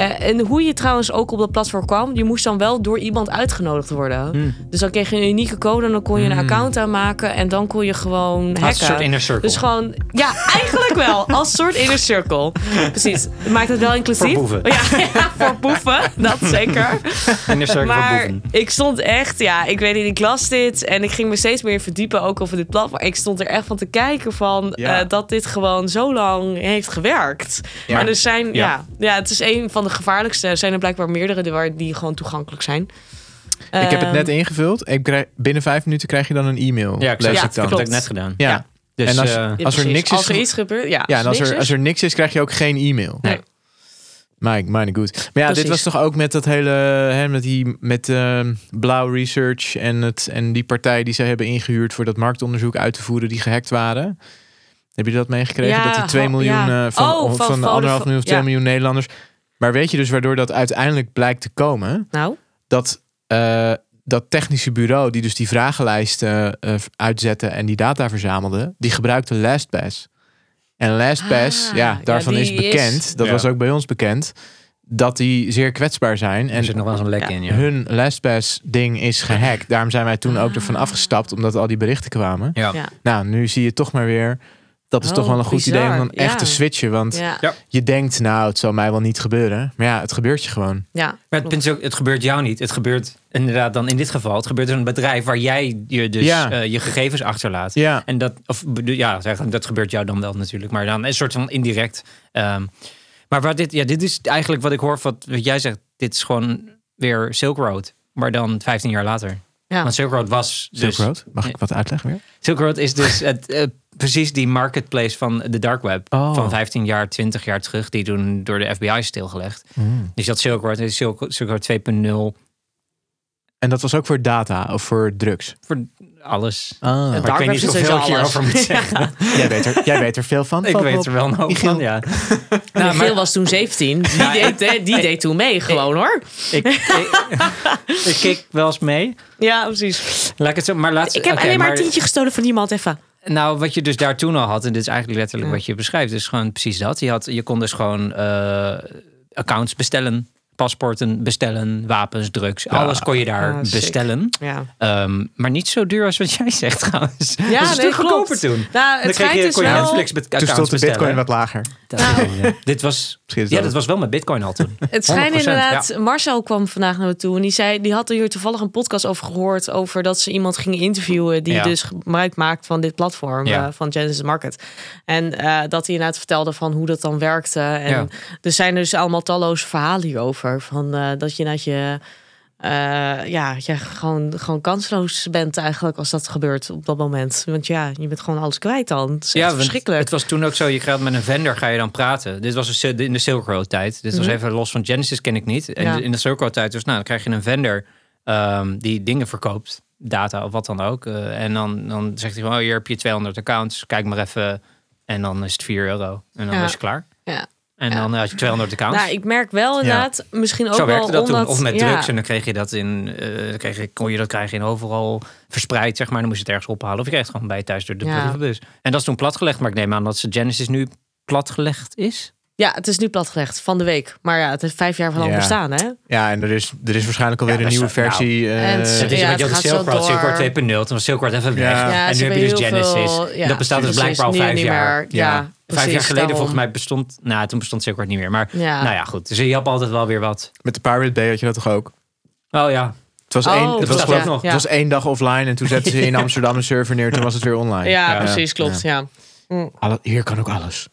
Uh, en hoe je trouwens ook op dat platform kwam, je moest dan wel door iemand uitgenodigd worden. Mm. Dus dan kreeg je een unieke code en dan kon je een Hmm. account aanmaken en dan kon je gewoon hacken. een soort inner circle. Dus gewoon, ja, eigenlijk wel. Als soort inner circle. Precies. Maakt het wel inclusief. Voor boeven. Ja, ja, voor boeven. Dat zeker. In de cirkel van Maar boeven. ik stond echt, ja, ik weet niet, ik las dit en ik ging me steeds meer verdiepen ook over dit platform. Ik stond er echt van te kijken van Ja. eh, dat dit gewoon zo lang heeft gewerkt. Ja. En er zijn, ja. Ja. Ja, het is een van de gevaarlijkste. Er zijn er blijkbaar meerdere die, waar- die gewoon toegankelijk zijn. Ik heb het net Ehm, ingevuld. Ik krijg, binnen vijf minuten krijg je dan een e-mail. Ja, ik lees ik het. dan. Dat heb ik net gedaan. Ja. Ja. Dus, En als- eh, ja, als er niks is Als er iets gebeurt, ja. Ja, en als niks er, is- als er niks is, krijg je ook geen e-mail. Nee. My, my good. Maar ja, dit was toch ook met dat hele, hè, met die, met ehm, Blauw Research en, het, en die partij die ze hebben ingehuurd voor dat marktonderzoek uit te voeren die gehackt waren. Heb je dat meegekregen? Ja, dat die 2 ho- miljoen ja. eh, van, Oh, van van, anderhalf miljoen of 2 ja. miljoen Nederlanders. Maar weet je dus waardoor dat uiteindelijk blijkt te komen? Nou, Dat, eh, dat technische bureau die dus die vragenlijsten eh, uitzette en die data verzamelde, die gebruikte LastPass. En LastPass, Ah, ja, daarvan is bekend, is- dat Ja. was ook bij ons bekend, dat die zeer kwetsbaar zijn. er En zit nog wel eens een lek Ja. in, ja. hun LastPass ding is gehackt. Daarom zijn wij toen ook ervan Ah. afgestapt, omdat al die berichten kwamen. Ja. ja. Nou, nu zie je toch maar weer, dat is Oh, toch wel een goed bizar. idee om dan echt Ja. te switchen. Want Ja. je denkt, nou, het zal mij wel niet gebeuren. Maar ja, het gebeurt je gewoon. ja. Maar het, punt is ook, het gebeurt jou niet. Het gebeurt inderdaad dan in dit geval. Het gebeurt in een bedrijf waar jij je dus Ja. eh, je gegevens achterlaat. Ja, En dat, of bedoel- ja, zeg, dat gebeurt jou dan wel natuurlijk. Maar dan een soort van indirect. Ehm, maar waar dit, ja, dit is eigenlijk wat ik hoor, wat, wat jij zegt. Dit is gewoon weer Silk Road. Maar dan 15 jaar later. Ja. Want Silk Road was Silk dus... Road. Mag ik wat uitleggen weer? Silk Road is dus het, eh, precies die marketplace van de dark web. Oh. Van 15 jaar, 20 jaar terug. Die toen door de FBI is stilgelegd. Dus dat Silk Road is Silk, Silk Road 2.0 En dat was ook voor data of voor drugs. voor alles. Ah. Maar ik weet niet zoveel ik sowieso hierover alles. moet zeggen. Jij, weet er, jij weet er veel van. Ik weet op. er wel Michiel. van, ja. Nou, Michiel maar was toen 17. Die, deed, die deed toen mee, gewoon hoor. ik, ik, ik kik wel eens mee. Ja, precies. Laat ik het zo, maar laat, Ik heb alleen maar een tientje gestolen van iemand even. Nou, wat je dus daar toen al had, en dit is eigenlijk letterlijk Ja. wat je beschrijft, is gewoon precies dat. Je, had, je kon dus gewoon eh, accounts bestellen, paspoorten bestellen, wapens, drugs. Alles kon je daar Ah, bestellen. Ja, Ehm, maar niet zo duur als wat jij zegt trouwens. ja dat is een nee, goedkoper toen. Nou, Dan het kreeg schijnt je, dus kon je wel... Netflix Toen stond de bestellen. bitcoin wat lager. Dat- Nou. Dit was, ja, dat dat was wel met bitcoin al toen. Het schijnt 100%, inderdaad, Marcel kwam vandaag naar me toe en die zei, die had er hier toevallig een podcast over gehoord over dat ze iemand gingen interviewen die Ja. dus gebruik maakt van dit platform Ja. eh, van Genesis Market. En eh, dat hij inderdaad vertelde van hoe dat dan werkte. En Ja. er zijn dus allemaal talloze verhalen hierover van eh, dat je dat je eh, ja, je gewoon, gewoon kansloos bent eigenlijk als dat gebeurt op dat moment. Want ja, je bent gewoon alles kwijt dan. Het is want verschrikkelijk. Het was toen ook zo, je gaat met een vendor ga je dan praten. Dit was dus in de Silk Road tijd. Dit was Mhm. even los van Genesis ken ik niet. En Ja. in de Silk Road tijd dus, nou, dan krijg je een vendor ehm, die dingen verkoopt. Data of wat dan ook. Eh, en dan, dan zegt hij van, oh, hier heb je 200 accounts. Kijk maar even. En dan is het 4 euro. En dan Ja. is je klaar. Ja. En Ja. dan had je 200 accounts. Nou, ik merk wel inderdaad, misschien ook Zo wel werkte dat toen. Of met ja. drugs. En dan kreeg je dat in. eh, dan kreeg je, kon je dat krijgen in overal verspreid, zeg maar. Dan moest je het ergens ophalen. Of je kreeg het gewoon bij thuis door de Ja. brievenbus. En dat is toen platgelegd. Maar ik neem aan dat ze Genesis nu platgelegd is. Ja, het is nu platgelegd van de week. Maar ja, het heeft vijf jaar van Ja. bestaan, hè? Ja, en er is, er is waarschijnlijk alweer Ja, een nieuwe is- nou, versie. eh, en het- Het is Ja, je had gaat Silk zo Road, Silk Road door. 2.0. Toen was Silk Road even weg. Ja. Ja, en ze nu heb je dus Genesis. veel- ja, dat bestaat dus blijkbaar al vijf jaar. meer. Vijf jaar geleden daarom. volgens mij bestond... Nou, toen bestond Silk Road niet meer. Maar Ja. nou ja, goed. Dus je hebt altijd wel weer wat. Met de Pirate Bay had je dat toch ook? Oh ja. Het was, Oh, één, dat het was, geloof- nog. het was één dag offline en toen zetten ze in Amsterdam een server neer. Toen was het weer online. Ja, Ja. precies, klopt. Ja. Alle- hier kan ook alles.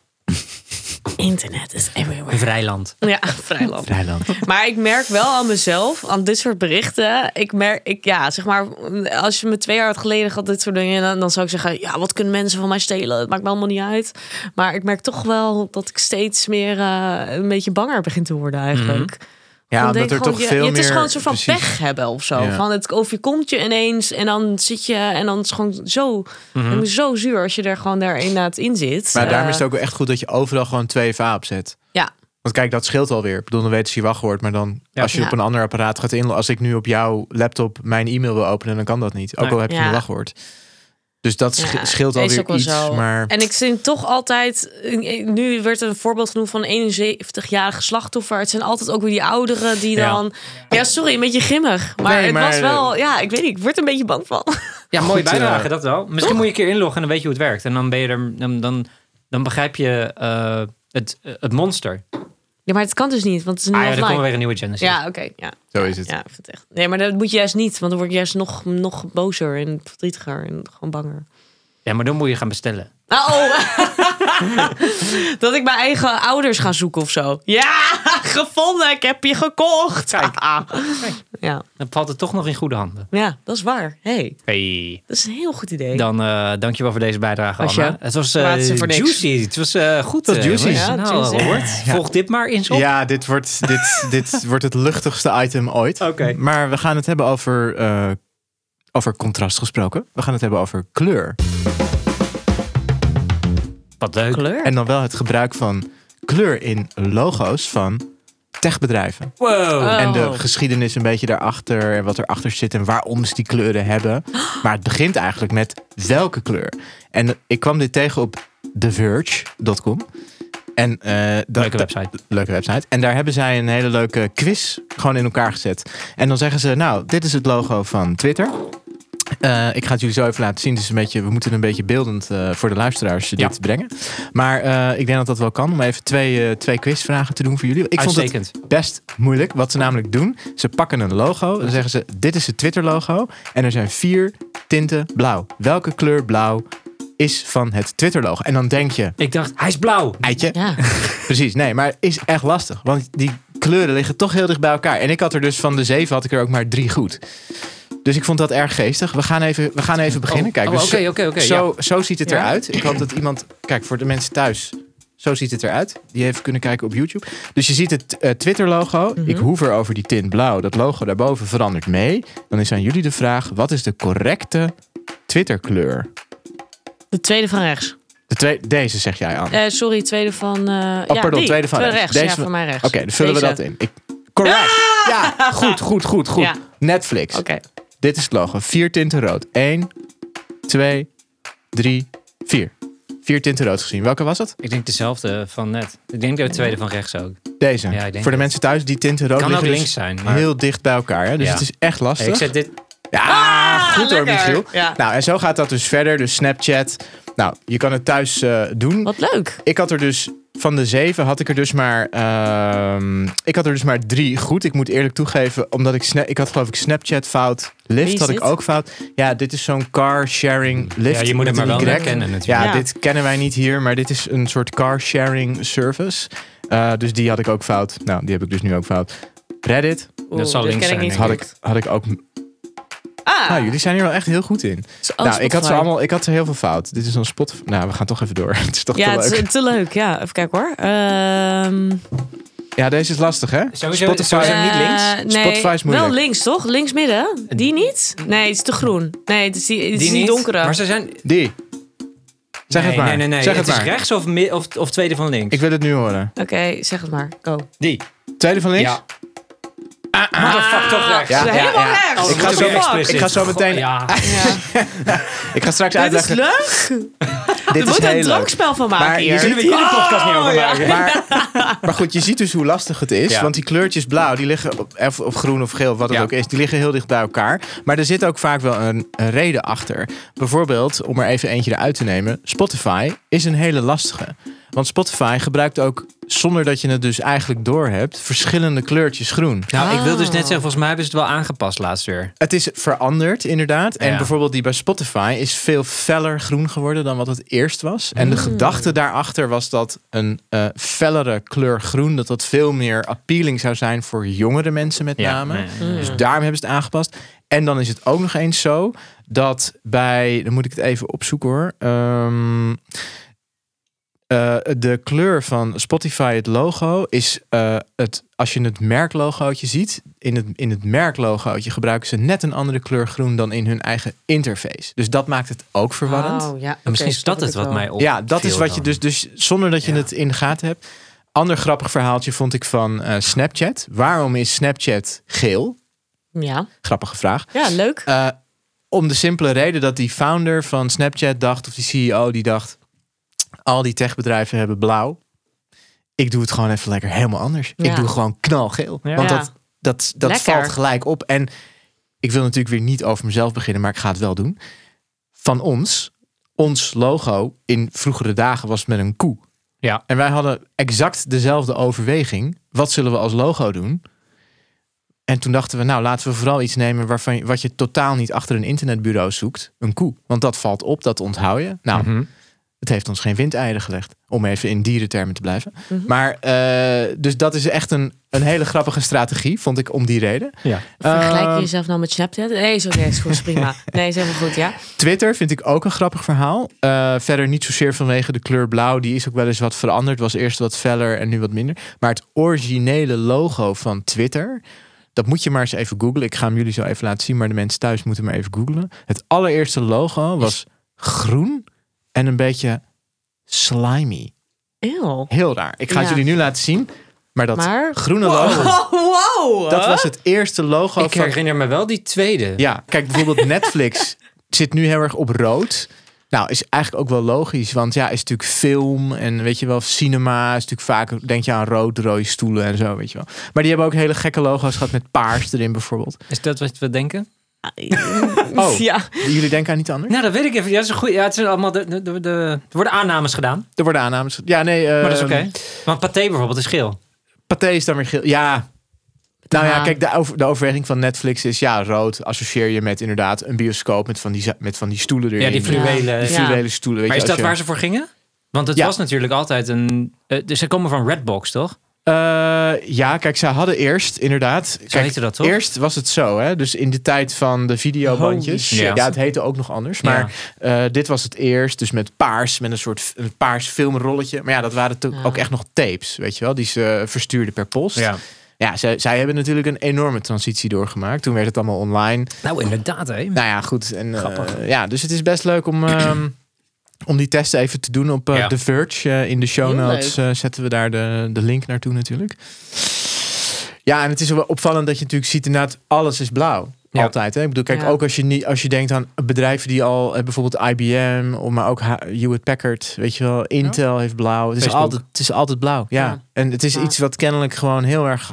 Internet is everywhere. Vrijland. Ja, vrijland. Vrijland. Maar ik merk wel aan mezelf, aan dit soort berichten. Ik merk, ik, ja, zeg maar, als je me twee jaar geleden had dit soort dingen, dan, dan zou ik zeggen, ja, wat kunnen mensen van mij stelen? Het maakt me allemaal niet uit. Maar ik merk toch wel dat ik steeds meer eh, een beetje banger begin te worden eigenlijk. Dan omdat denk er toch je- veel je- meer... Het is gewoon een soort van precies. pech hebben of zo. Ja. Van het overkomt je ineens en dan zit je en dan is het gewoon zo, het zo zuur als je er gewoon daar inderdaad in zit. Maar daarom Eh, is het ook wel echt goed dat je overal gewoon 2FA op zet. Ja. Want kijk, dat scheelt alweer. Ik bedoel, dan weten ze je wachtwoord. Maar dan, Ja. als je Ja. op een ander apparaat gaat inloggen... Als ik nu op jouw laptop mijn e-mail wil openen, dan kan dat niet. Ook Nee. al heb je Ja. een wachtwoord. Dus dat Ja, scheelt alweer ook wel iets. zo. Maar En ik vind toch altijd, nu werd er een voorbeeld genoemd van een 71-jarige slachtoffer. Het zijn altijd ook weer die ouderen die Ja. dan. Ja, sorry, een beetje grimmig. Maar Nee, het maar- was wel, ja, ik weet niet, ik word er een beetje bang van. Ja, mooie Goed, bijdrage, eh, dat wel. Misschien moet je een keer inloggen en dan weet je hoe het werkt. En dan ben je er... Dan, dan, dan begrijp je eh, het, het monster. Ja, maar het kan dus niet, want het is nu Ah ja, er offline. komen weer een nieuwe Genesis. Ja, oké. ja. Zo is het. Ja, ik vind het echt. Nee, maar dat moet je juist niet, want dan word ik juist nog, nog bozer en verdrietiger en gewoon banger. Ja, maar dan moet je gaan bestellen. Ah, Oh, dat ik mijn eigen ouders ga zoeken of zo. Ja, gevonden, ik heb je gekocht. Ja, Dan valt het toch nog in goede handen. ja, dat is waar. Hey, Hey. dat is een heel goed idee. Dan eh dankjewel voor deze bijdrage, Als je- Anna. Het was eh, niks. juicy. Het was eh, goed. was eh, juicy. Ja, nou, juicy. Robert, volg dit maar eens op. Ja, dit wordt, dit, dit wordt het luchtigste item ooit. Oké. Maar we gaan het hebben over, eh, over contrast gesproken. We gaan het hebben over kleur. Wat leuk. kleur. En dan wel het gebruik van kleur in logo's van techbedrijven. Wow. Oh. En de geschiedenis een beetje daarachter. En wat erachter zit en waarom ze die kleuren hebben. Maar het begint eigenlijk met welke kleur. En ik kwam dit tegen op TheVerge.com. En, eh, dat- Leuke website. leuke website. En daar hebben zij een hele leuke quiz gewoon in elkaar gezet. En dan zeggen ze, nou, dit is het logo van Twitter. Eh, ik ga het jullie zo even laten zien. Is een beetje, we moeten een beetje beeldend eh, voor de luisteraars Ja. dit brengen. Maar eh, ik denk dat dat wel kan om even twee, eh, twee quizvragen te doen voor jullie. Ik vond het best moeilijk. Wat ze namelijk doen, ze pakken een logo. Dan zeggen ze, dit is het Twitter logo. En er zijn vier tinten blauw. Welke kleur blauw is van het Twitter logo? En dan denk je, Ik dacht, hij is blauw. eitje. Ja, Precies, nee, maar het is echt lastig. Want die kleuren liggen toch heel dicht bij elkaar. En ik had er dus van de zeven had ik er ook maar drie goed. Dus ik vond dat erg geestig. We gaan even, we gaan even beginnen. Kijk, oh, dus oké, oké, oké, zo, zo ziet het Ja. eruit. Ik hoop dat iemand... Kijk, voor de mensen thuis. Zo ziet het eruit. Die even kunnen kijken op YouTube. Dus je ziet het eh, Twitter-logo. Mhm. Ik hoever over die tint blauw. Dat logo daarboven verandert mee. Dan is aan jullie de vraag... Wat is de correcte Twitter-kleur? de tweede van rechts. De twee, deze zeg jij aan. Eh, sorry, tweede van... eh ja, Oh, pardon, die. tweede van rechts. Deze ja, van- van mij rechts. Oké, dan vullen Deze. we dat in. Ik, correct. Ja, goed, goed, goed, goed. Ja. Netflix. Oké. Dit is het logo. Vier tinten rood. 1, 2, 3, 4. Vier tinten rood gezien. Welke was het? Ik denk dezelfde van net. Ik denk de tweede van rechts ook. Deze. Ja, ik denk Voor de mensen thuis, die tinten rood Kan ook liggen dus links zijn. Maar... heel dicht bij elkaar. Hè? Dus Ja. het is echt lastig. ik zet dit... Ja, Ah, goed hoor. Michiel. Ja. Nou, en zo gaat dat dus verder. Dus Snapchat. Nou, je kan het thuis eh, doen. Wat leuk. Ik had er dus van de zeven had ik er dus maar ehm, ik had er dus maar drie goed. Ik moet eerlijk toegeven, omdat ik sna- ik had geloof ik Snapchat fout, Lyft had ik ook fout. Ja, dit is zo'n car sharing Lyft. Ja, je moet het maar wel Y. herkennen natuurlijk. Ja, Ja. dit kennen wij niet hier, maar dit is een soort car sharing service. Eh, dus die had ik ook fout. Nou, die heb ik dus nu ook fout. Reddit Oeh, zal dit links ik zijn, had ik, had ik ook. Ah, Nou, jullie zijn hier wel echt heel goed in. is nou, ik had, ze allemaal, ik had er heel veel fout. Dit is een spot. Nou, we gaan toch even door. Het is toch Ja, te het leuk. is te leuk. Ja, even kijken hoor. Ehm, Ja, deze is lastig, hè? Sowieso, Spotify- sowieso niet links. eh, nee, Spotify is moeilijk. Wel links, toch? Links midden? Die niet? Nee, het is te groen. Nee, het is die, het is Die donkere. Maar ze zijn... Die. Zeg nee, het maar. Nee, nee, nee. Zeg het het is maar. rechts of, of, of tweede van links. Ik wil het nu horen. Oké, zeg het maar. Go. Die. Tweede van links? Ja. Motherfuck, toch rechts. Ja, ja, helemaal ja. rechts. Oh, Ik ga zo- ik ga zo meteen- Ja. Ja. Ik ga straks Dit is uitleggen. leuk. Dit Er een drankspel van maken Maar hier. Kunnen we hier de podcast niet over ja. maken? Maar, maar goed, je ziet dus hoe lastig het is. Ja. Want die kleurtjes blauw, die liggen op, of, of groen of geel, wat het Ja. ook is, die liggen heel dicht bij elkaar. Maar er zit ook vaak wel een, een reden achter. Bijvoorbeeld, om er even eentje eruit te nemen, Spotify is een hele lastige. Want Spotify gebruikt ook, zonder dat je het dus eigenlijk doorhebt, verschillende kleurtjes groen. Nou, ik wil dus net Ah. zeggen, volgens mij hebben ze het wel aangepast laatst weer. Het is veranderd, inderdaad. En Ja. bijvoorbeeld die bij Spotify is veel feller groen geworden dan wat het eerst was. En Mm. de gedachte daarachter was dat een eh fellere kleur groen, dat dat veel meer appealing zou zijn voor jongere mensen met name. nee. Dus daarom hebben ze het aangepast. En dan is het ook nog eens zo dat bij, dan moet ik het even opzoeken hoor. Ehm, eh, de kleur van Spotify, het logo, is eh, het, als je het merklogootje ziet, in het, in het merklogootje gebruiken ze net een andere kleur groen dan in hun eigen interface. Dus dat maakt het ook verwarrend. Oh, ja. En misschien is dat het wat wel. mij op. Ja, dat is wat je dus, dus zonder dat je Ja. het in de gaten hebt. Ander grappig verhaaltje vond ik van eh, Snapchat. Waarom is Snapchat geel? Ja. Grappige vraag. ja, leuk. Eh, om de simpele reden dat die founder van Snapchat dacht, of die CEO die dacht, al die techbedrijven hebben blauw. Ik doe het gewoon even lekker helemaal anders. Ja. Ik doe gewoon knalgeel. Ja. Want dat, dat, dat Lekker. valt gelijk op. En ik wil natuurlijk weer niet over mezelf beginnen, maar ik ga het wel doen. Van ons, ons logo in vroegere dagen was met een koe. Ja. En wij hadden exact dezelfde overweging. Wat zullen we als logo doen? En toen dachten we, nou laten we vooral iets nemen waarvan je, wat je totaal niet achter een internetbureau zoekt. Een koe. Want dat valt op, dat onthoud je. Nou, Mhm. Het heeft ons geen windeieren gelegd. Om even in dierentermen te blijven. Mhm. Maar, eh, dus dat is echt een, een hele grappige strategie, vond ik om die reden. Ja. Vergelijk je Eh, jezelf nou met Snapchat? Nee, zo nee, is goed, is prima. Nee, is helemaal goed, ja. Twitter vind ik ook een grappig verhaal. Eh, verder niet zozeer vanwege de kleur blauw. Die is ook wel eens wat veranderd. Was eerst wat feller en nu wat minder. Maar het originele logo van Twitter... dat moet je maar eens even googlen. Ik ga hem jullie zo even laten zien. Maar de mensen thuis moeten maar even googlen. Het allereerste logo was groen en een beetje slimy. Eeuw. Heel raar. Ik ga het Ja. jullie nu laten zien. Maar dat Maar- groene logo... Wow. Dat was het eerste logo Ik van herinner me wel die tweede. ja, kijk bijvoorbeeld Netflix zit nu heel erg op rood. Nou, is eigenlijk ook wel logisch, want ja, is natuurlijk film en weet je wel, cinema is natuurlijk vaak, denk je aan rood, rode stoelen en zo, weet je wel. Maar die hebben ook hele gekke logo's gehad met paars erin bijvoorbeeld. Is dat wat we denken? Oh. Ja. Jullie denken aan iets anders? Nou, dat weet ik even. Ja, dat is een. Ja, het zijn allemaal de, de, de, de- er worden aannames gedaan. Er worden aannames. Ja, nee. eh, Maar dat is oké. Want paté bijvoorbeeld is geel. Pathé is dan weer geel. Ja. Nou ja, kijk, de, over, de overweging van Netflix is ja, rood associeer je met inderdaad een bioscoop met van die, met van die stoelen erin. Ja, die fluwelen. Die fluwelen stoelen. Weet Maar is je, dat waar ze voor gingen? Want het Ja. was natuurlijk altijd een... dus ze komen van Redbox, toch? Eh, ja, kijk, zij hadden eerst inderdaad. Zo Kijk, heette dat, toch? Eerst was het zo, hè? Dus in de tijd van de videobandjes. Ja, het heette ook nog anders. Maar eh, dit was het eerst. Dus met paars, met een soort een paars filmrolletje. Maar ja, dat waren to- Ja. ook echt nog tapes, weet je wel? Die ze verstuurden per post. Ja. Ja, zij, zij hebben natuurlijk een enorme transitie doorgemaakt. Toen werd het allemaal online. Nou, inderdaad, hè. Nou ja, goed. En, eh, Grappig. ja, dus het is best leuk om, ehm, om die testen even te doen op eh, Ja. The Verge. Eh, in de show notes eh, zetten we daar de, de link naartoe natuurlijk. Ja, en het is wel opvallend dat je natuurlijk ziet inderdaad, alles is blauw. Ja. Altijd. Hè? Ik bedoel, kijk, Ja. ook als je, niet, als je denkt aan bedrijven die al, bijvoorbeeld IBM, of maar ook H- Hewlett Packard, weet je wel, Intel heeft blauw. Het is, Facebook. altijd, het is altijd blauw. Ja. Ja. En het is Ja. iets wat kennelijk gewoon heel erg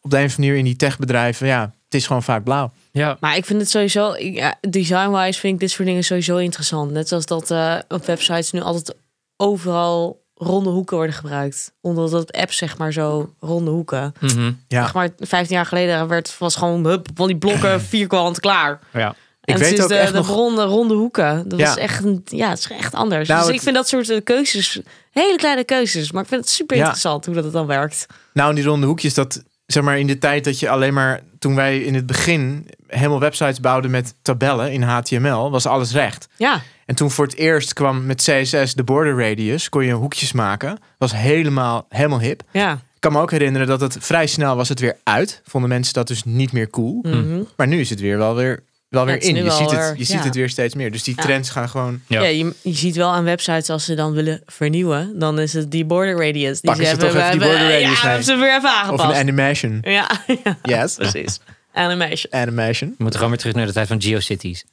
op de een of andere manier in die techbedrijven, ja, het is gewoon vaak blauw. Ja. Maar ik vind het sowieso, ik- ja, design-wise vind ik dit soort dingen sowieso interessant. Net zoals dat eh, op websites nu altijd overal ronde hoeken worden gebruikt. Omdat dat apps zeg maar zo ronde hoeken. Mhm. Ja. Zeg maar 15 jaar geleden werd, was gewoon hup, van die blokken vierkant klaar. ja. Ik en weet sinds ook de, echt de nog- ronde, ronde hoeken. Dat Ja. was echt, een, ja, het is echt anders. Nou, dus het- ik vind dat soort eh, keuzes, hele kleine keuzes. Maar ik vind het super Ja. interessant hoe dat het dan werkt. Nou, die ronde hoekjes, dat zeg maar in de tijd dat je alleen maar, toen wij in het begin helemaal websites bouwden met tabellen in HTML, was alles recht. Ja, En toen voor het eerst kwam met CSS de border radius, kon je hoekjes maken. Was helemaal, helemaal hip. ja. Ik kan me ook herinneren dat het vrij snel was het weer uit. Vonden mensen dat dus niet meer cool. Mhm. Maar nu is het weer wel weer, wel weer in. Je, wel ziet het, weer- je ja. ziet het weer steeds meer. Dus die Ja. trends gaan gewoon... Ja. Ja, je, je ziet wel aan websites als ze dan willen vernieuwen, dan is het die border radius. Die Pakken ze toch even die hebben- border radius Ja, hebben ze weer even Of aangepast. een animation. ja, ja, Yes. precies. Animation. Animation. We moeten gewoon weer terug naar de tijd van GeoCities.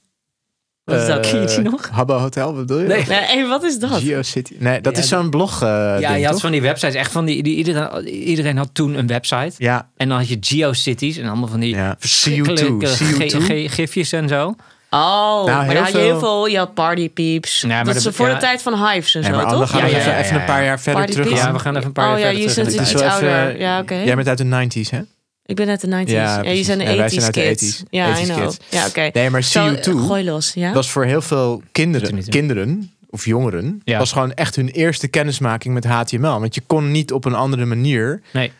Wat is dat? Eh, Ken je die nog? Habbo Hotel, wat bedoel je? Nee. Nee, hey, wat is dat? GeoCity. Nee, dat Ja, is zo'n blog. eh, ja, ding, je had toch? van die websites, echt van die, die iedereen, iedereen had toen een website. Ja, En dan had je GeoCities en allemaal van die Ja. verschrikkelijke CO2. ge- ge- gifjes en zo. Oh, Nou, maar had je heel veel-. Je had party peeps. maar dat is voor ja. de tijd van hives en nee, zo, toch? gaan we Ja, even, ja, ja, even een ja. paar jaar verder Party terug. Ja, we gaan even een paar oh jaar ja, verder je terug. zit iets Het is tijd. wel even- ouder. Ja, oké. Jij bent uit de 90s, hè? Ik ben uit de 90s. Ja, Ja, je zijn de Ja, wij 80s zijn uit de kids. 80s. Ja, I 80s know. kids. Ja, oké. Nee, maar Zo, CO2 Gooi los, ja? was voor heel veel er kinderen, kinderen of jongeren, Ja. was gewoon echt hun eerste kennismaking met HTML. Want je kon niet op een andere manier Nee.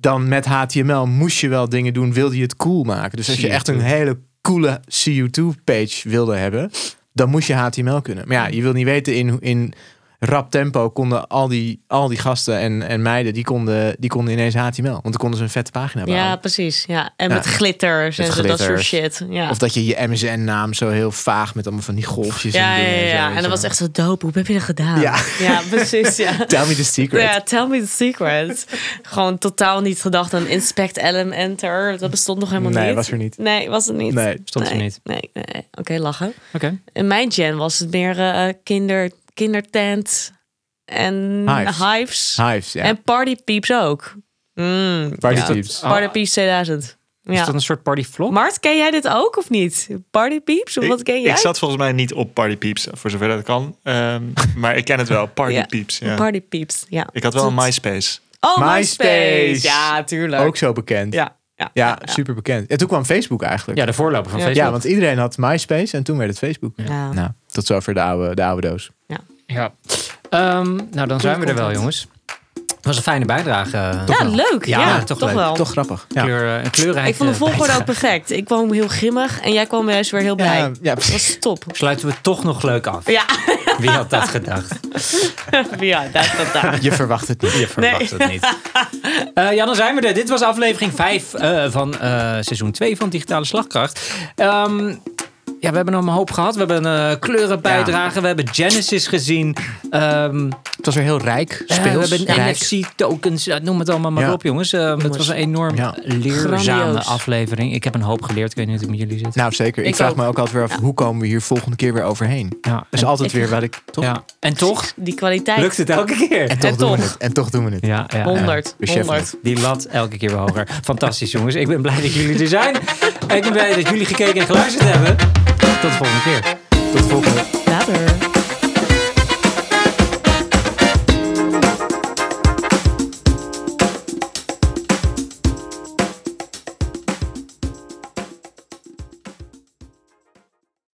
dan met HTML moest je wel dingen doen, wilde je het cool maken. Dus als je echt een hele coole CO2-page wilde hebben, dan moest je HTML kunnen. Maar ja, je wil niet weten in, in rap tempo konden al die, al die gasten en, en meiden, die konden, die konden ineens HTML. Want dan konden ze een vette pagina bouwen. Ja, precies. Ja. En Ja. met glitters en dat soort shit. Ja. Of dat je je MSN-naam zo heel vaag met allemaal van die golfjes ja, en ja, dingen ja, zo, ja. weet En dat was echt zo dope. Hoe heb je dat gedaan? Ja. ja precies. Ja. Tell me the secret. Ja, tell me the secret. Gewoon totaal niet gedacht aan inspect LM enter. Dat bestond nog helemaal Nee, niet. was er niet. Nee, was het niet. Nee, stond er Nee, niet. Nee, nee. Oké, lachen. Oké. In mijn gen was het meer eh, kinder, kindertent en Hives. hives. Hives, ja. En party peeps ook. Mm, Party ja. Peeps. Party peeps 2000. Is Ja. dat een soort partyvlog? Mart, ken jij dit ook of niet? Party Peeps? Of Ik, wat ken jij? ik zat volgens mij niet op Party Peeps, voor zover dat kan. Ehm, maar ik ken het wel, Party Ja. Peeps. Ja. Party Peeps, ja. Ik had wel een MySpace. Oh, MySpace. MySpace. Ja, tuurlijk. Ook zo bekend. Ja, ja, Ja, super bekend. En toen kwam Facebook eigenlijk. Ja, de voorloper van Ja. Facebook. Ja, want iedereen had MySpace en toen werd het Facebook. Ja. Nou, tot zover de oude, de oude doos. Ja. Ehm, nou, dan zijn we er wel, jongens. Het was een fijne bijdrage. eh, toch Ja, wel. leuk. Ja, Ja, toch, toch leuk. wel. Toch grappig. Ja, Kleur, eh, een kleurrijke Ik vond de volgorde ook perfect. Ik kwam heel grimmig en jij kwam juist weer heel blij. ja, ja, Dat was top. Sluiten we toch nog leuk af. Ja, Wie had dat gedacht? ja dat, dat, dat. je verwacht het niet. Je verwacht het niet. Eh, ja, dan zijn we er. Dit was aflevering 5 van eh, seizoen 2 van Digitale Slagkracht. Ehm, ja, we hebben nog een hoop gehad. We hebben een kleurenbijdrage. We hebben Genesis gezien. Ehm, Het was weer heel rijk, eh, speels, we hebben rijk. NFC-tokens. noem het allemaal maar Ja. op, jongens. Eh, Het was een enorm Ja. leerzame Grandioos. aflevering. Ik heb een hoop geleerd. Ik weet niet hoe het met jullie zit. Nou, zeker. Ik, Ik vraag ook. me ook altijd weer af, hoe komen we hier volgende keer weer overheen? ja, Dat is en, altijd weer wat ik... Toch? ja. en toch Die kwaliteit. lukt het elke keer. En toch En doen we het. En toch doen we het. Ja, ja, ja. 100. beseffen 100. Die lat elke keer weer hoger. Fantastisch, jongens. Ik ben blij dat jullie er zijn. Ik ben blij dat jullie gekeken en geluisterd hebben. Tot de volgende keer. Tot de volgende. Later.